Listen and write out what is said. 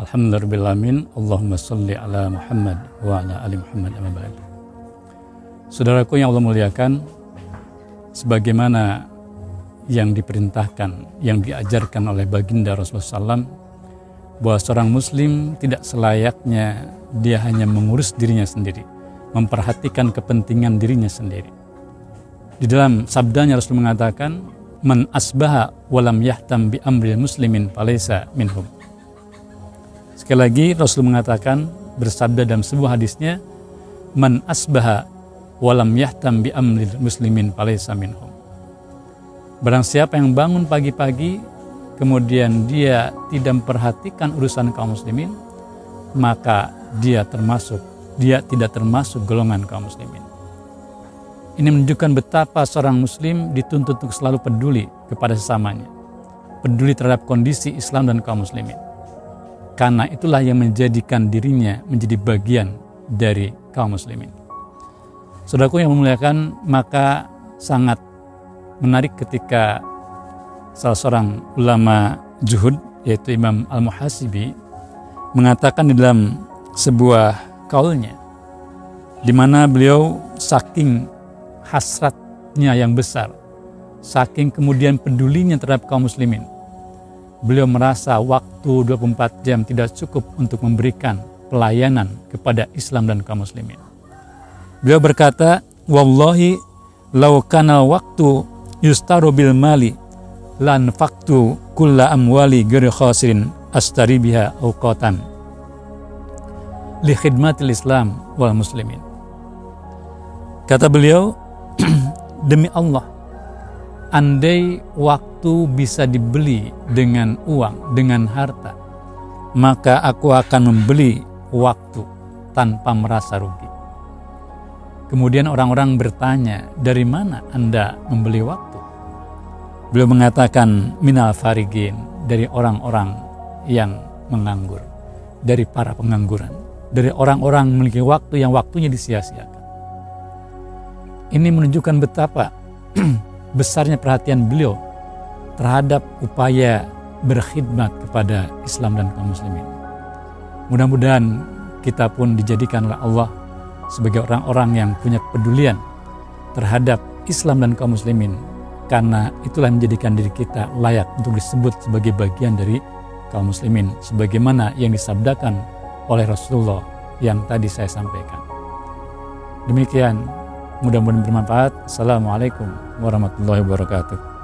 Alhamdulillahirrahmanirrahim. Allahumma salli ala Muhammad wa ala ali Muhammad amma ba'd. Saudaraku yang Allah muliakan, sebagaimana yang diperintahkan, yang diajarkan oleh baginda Rasulullah SAW, bahwa seorang muslim tidak selayaknya dia hanya mengurus dirinya sendiri, memperhatikan kepentingan dirinya sendiri. Di dalam sabdanya Rasul mengatakan, man asbaha walam yahtam bi amril muslimin falaysa minhum. Sekali lagi Rasul mengatakan bersabda dalam sebuah hadisnya man asbaha walam yahtam bi amril muslimin falaysa minhum. Barang siapa yang bangun pagi-pagi kemudian dia tidak memperhatikan urusan kaum muslimin maka dia termasuk dia tidak termasuk golongan kaum muslimin. Ini menunjukkan betapa seorang muslim dituntut untuk selalu peduli kepada sesamanya. Peduli terhadap kondisi Islam dan kaum muslimin. Karena itulah yang menjadikan dirinya menjadi bagian dari kaum muslimin. Saudaraku yang memuliakan, maka sangat menarik ketika salah seorang ulama juhud yaitu Imam Al-Muhasibi mengatakan di dalam sebuah kaulnya di mana beliau saking hasratnya yang besar, saking kemudian pedulinya terhadap kaum muslimin. Beliau merasa waktu 24 jam tidak cukup untuk memberikan pelayanan kepada Islam dan kaum muslimin. Beliau berkata, Wallahi lau kana waktu yustaru bil mali lan faktu kulla amwali giri khasirin astari biha awqatan li khidmatil Islam wal muslimin. Kata beliau, demi Allah, andai waktu bisa dibeli dengan uang, dengan harta, maka aku akan membeli waktu tanpa merasa rugi. Kemudian orang-orang bertanya, dari mana Anda membeli waktu? Beliau mengatakan, minal farigin, dari orang-orang yang menganggur, dari para pengangguran, dari orang-orang memiliki waktu yang waktunya disia-siakan. Ini menunjukkan betapa besarnya perhatian beliau terhadap upaya berkhidmat kepada Islam dan kaum muslimin. Mudah-mudahan kita pun dijadikan oleh Allah sebagai orang-orang yang punya kepedulian terhadap Islam dan kaum muslimin karena itulah yang menjadikan diri kita layak untuk disebut sebagai bagian dari kaum muslimin sebagaimana yang disabdakan oleh Rasulullah yang tadi saya sampaikan. Demikian Mudah-mudahan bermanfaat. Assalamualaikum warahmatullahi wabarakatuh.